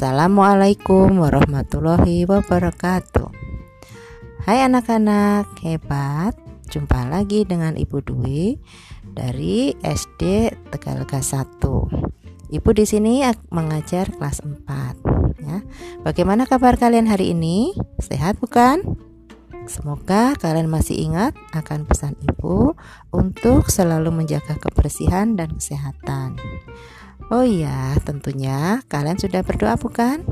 Assalamualaikum warahmatullahi wabarakatuh. Hai anak-anak hebat, jumpa lagi dengan Ibu Dwi dari SD Tegalega 1. Ibu di sini mengajar kelas 4 ya. Bagaimana kabar kalian hari ini? Sehat bukan? Semoga kalian masih ingat akan pesan Ibu untuk selalu menjaga kebersihan dan kesehatan. Oh iya, tentunya kalian sudah berdoa bukan?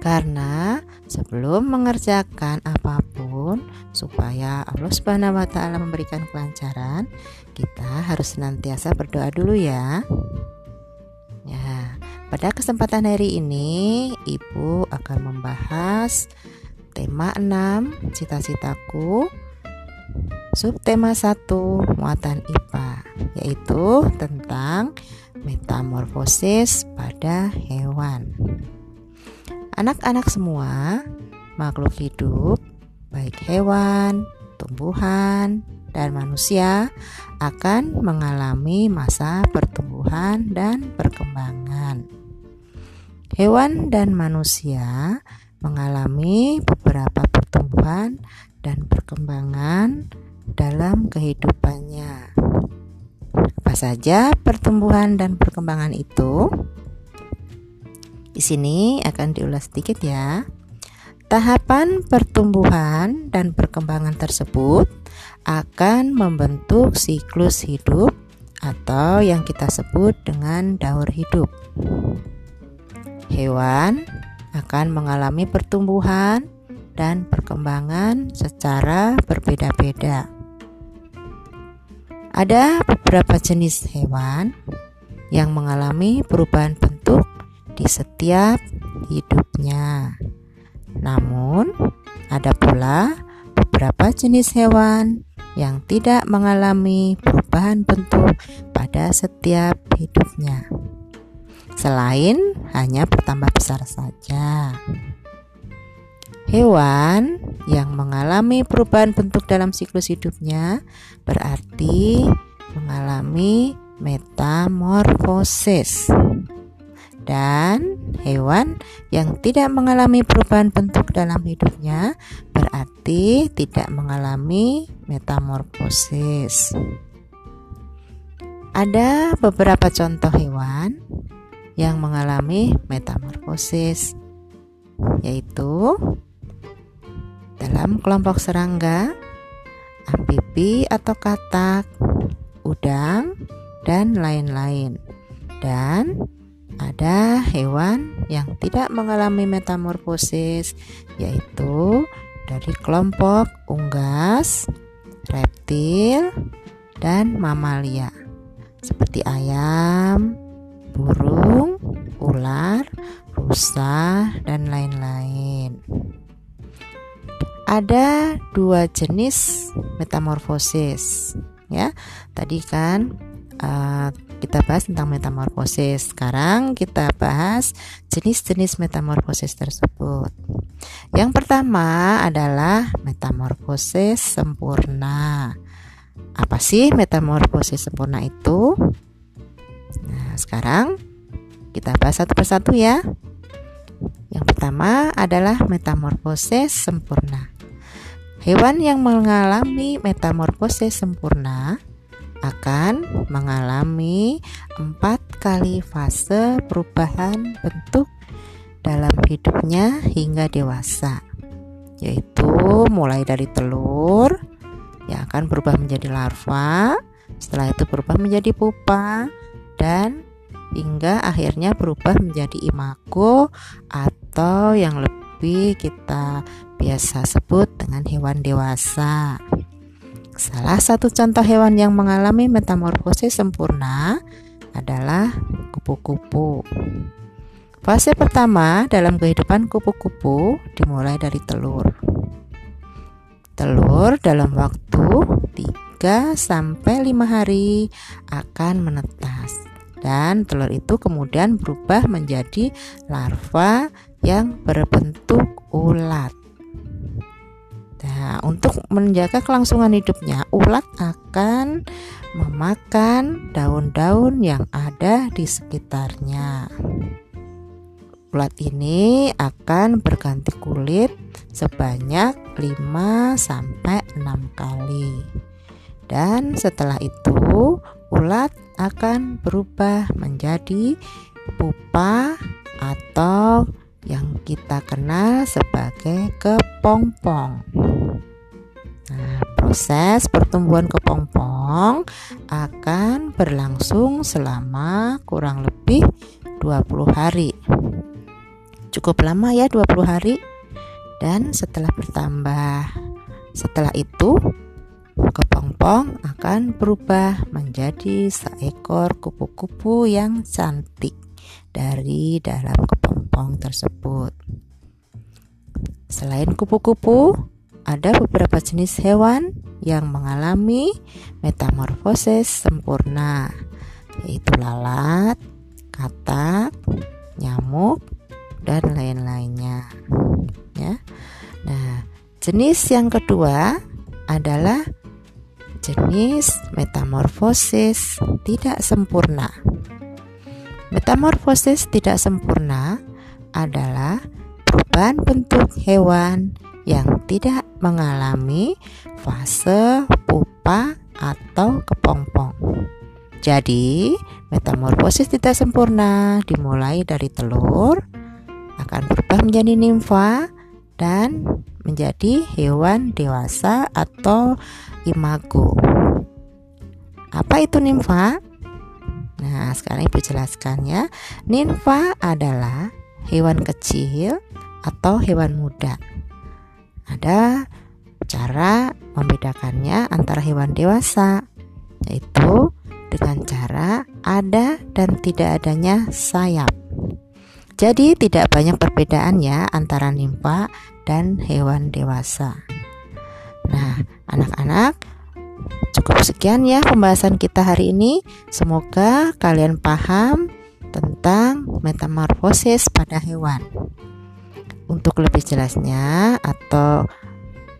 Karena sebelum mengerjakan apa pun supaya Allah Subhanahu wa taala memberikan kelancaran, kita harus senantiasa berdoa dulu ya. Ya, pada kesempatan hari ini Ibu akan membahas tema 6 cita-citaku subtema 1 muatan IPA yaitu tentang metamorfosis pada hewan. Anak-anak semua, makhluk hidup, baik hewan, tumbuhan, dan manusia akan mengalami masa pertumbuhan dan perkembangan. Hewan dan manusia mengalami beberapa pertumbuhan dan perkembangan dalam kehidupannya apa saja pertumbuhan dan perkembangan itu? Di sini akan diulas sedikit ya. Tahapan pertumbuhan dan perkembangan tersebut akan membentuk siklus hidup atau yang kita sebut dengan daur hidup. Hewan akan mengalami pertumbuhan dan perkembangan secara berbeda-beda. Ada beberapa jenis hewan yang mengalami perubahan bentuk di setiap hidupnya. Namun, ada pula beberapa jenis hewan yang tidak mengalami perubahan bentuk pada setiap hidupnya. Selain hanya bertambah besar saja. Hewan yang mengalami perubahan bentuk dalam siklus hidupnya berarti mengalami metamorfosis. Dan hewan yang tidak mengalami perubahan bentuk dalam hidupnya berarti tidak mengalami metamorfosis. Ada beberapa contoh hewan yang mengalami metamorfosis, yaitu dalam kelompok serangga, amfibi atau katak, udang, dan lain-lain. Dan ada hewan yang tidak mengalami metamorfosis, yaitu dari kelompok unggas, reptil, dan mamalia, seperti ayam, burung, ular, rusa, dan lain-lain ada dua jenis metamorfosis ya. Tadi kan uh, kita bahas tentang metamorfosis. Sekarang kita bahas jenis-jenis metamorfosis tersebut. Yang pertama adalah metamorfosis sempurna. Apa sih metamorfosis sempurna itu? Nah sekarang kita bahas satu persatu ya. Yang pertama adalah metamorfosis sempurna. Hewan yang mengalami metamorfosis sempurna akan mengalami empat kali fase perubahan bentuk dalam hidupnya hingga dewasa, yaitu mulai dari telur yang akan berubah menjadi larva, setelah itu berubah menjadi pupa, dan hingga akhirnya berubah menjadi imago atau yang lebih kita biasa sebut dengan hewan dewasa. Salah satu contoh hewan yang mengalami metamorfosis sempurna adalah kupu-kupu. Fase pertama dalam kehidupan kupu-kupu dimulai dari telur. Telur dalam waktu 3 sampai 5 hari akan menetas dan telur itu kemudian berubah menjadi larva yang berbentuk ulat. Untuk menjaga kelangsungan hidupnya, ulat akan memakan daun-daun yang ada di sekitarnya. ulat ini akan berganti kulit sebanyak 5 sampai 6 kali. Dan setelah itu, ulat akan berubah menjadi pupa atau yang kita kenal sebagai kepompong. Proses pertumbuhan kepompong akan berlangsung selama kurang lebih 20 hari. Cukup lama ya 20 hari. Dan setelah bertambah setelah itu kepompong akan berubah menjadi seekor kupu-kupu yang cantik dari dalam kepompong tersebut. Selain kupu-kupu, ada beberapa jenis hewan yang mengalami metamorfosis sempurna, yaitu lalat, katak, nyamuk, dan lain-lainnya. Ya. Nah, jenis yang kedua adalah jenis metamorfosis tidak sempurna. Metamorfosis tidak sempurna adalah perubahan bentuk hewan yang tidak mengalami fase pupa atau kepompong. Jadi, metamorfosis tidak sempurna dimulai dari telur, akan berubah menjadi nimfa dan menjadi hewan dewasa atau imago. Apa itu nimfa? Nah, sekarang Ibu jelaskan ya. Ninfa adalah hewan kecil atau hewan muda. Ada cara membedakannya antara hewan dewasa, yaitu dengan cara ada dan tidak adanya sayap. Jadi tidak banyak perbedaan ya antara nimfa dan hewan dewasa. Nah, anak-anak Cukup sekian ya pembahasan kita hari ini. Semoga kalian paham tentang metamorfosis pada hewan. Untuk lebih jelasnya atau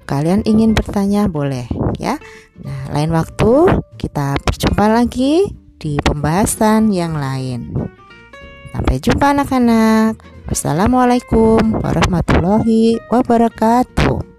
kalian ingin bertanya boleh ya. Nah, lain waktu kita berjumpa lagi di pembahasan yang lain. Sampai jumpa anak-anak. Wassalamualaikum warahmatullahi wabarakatuh.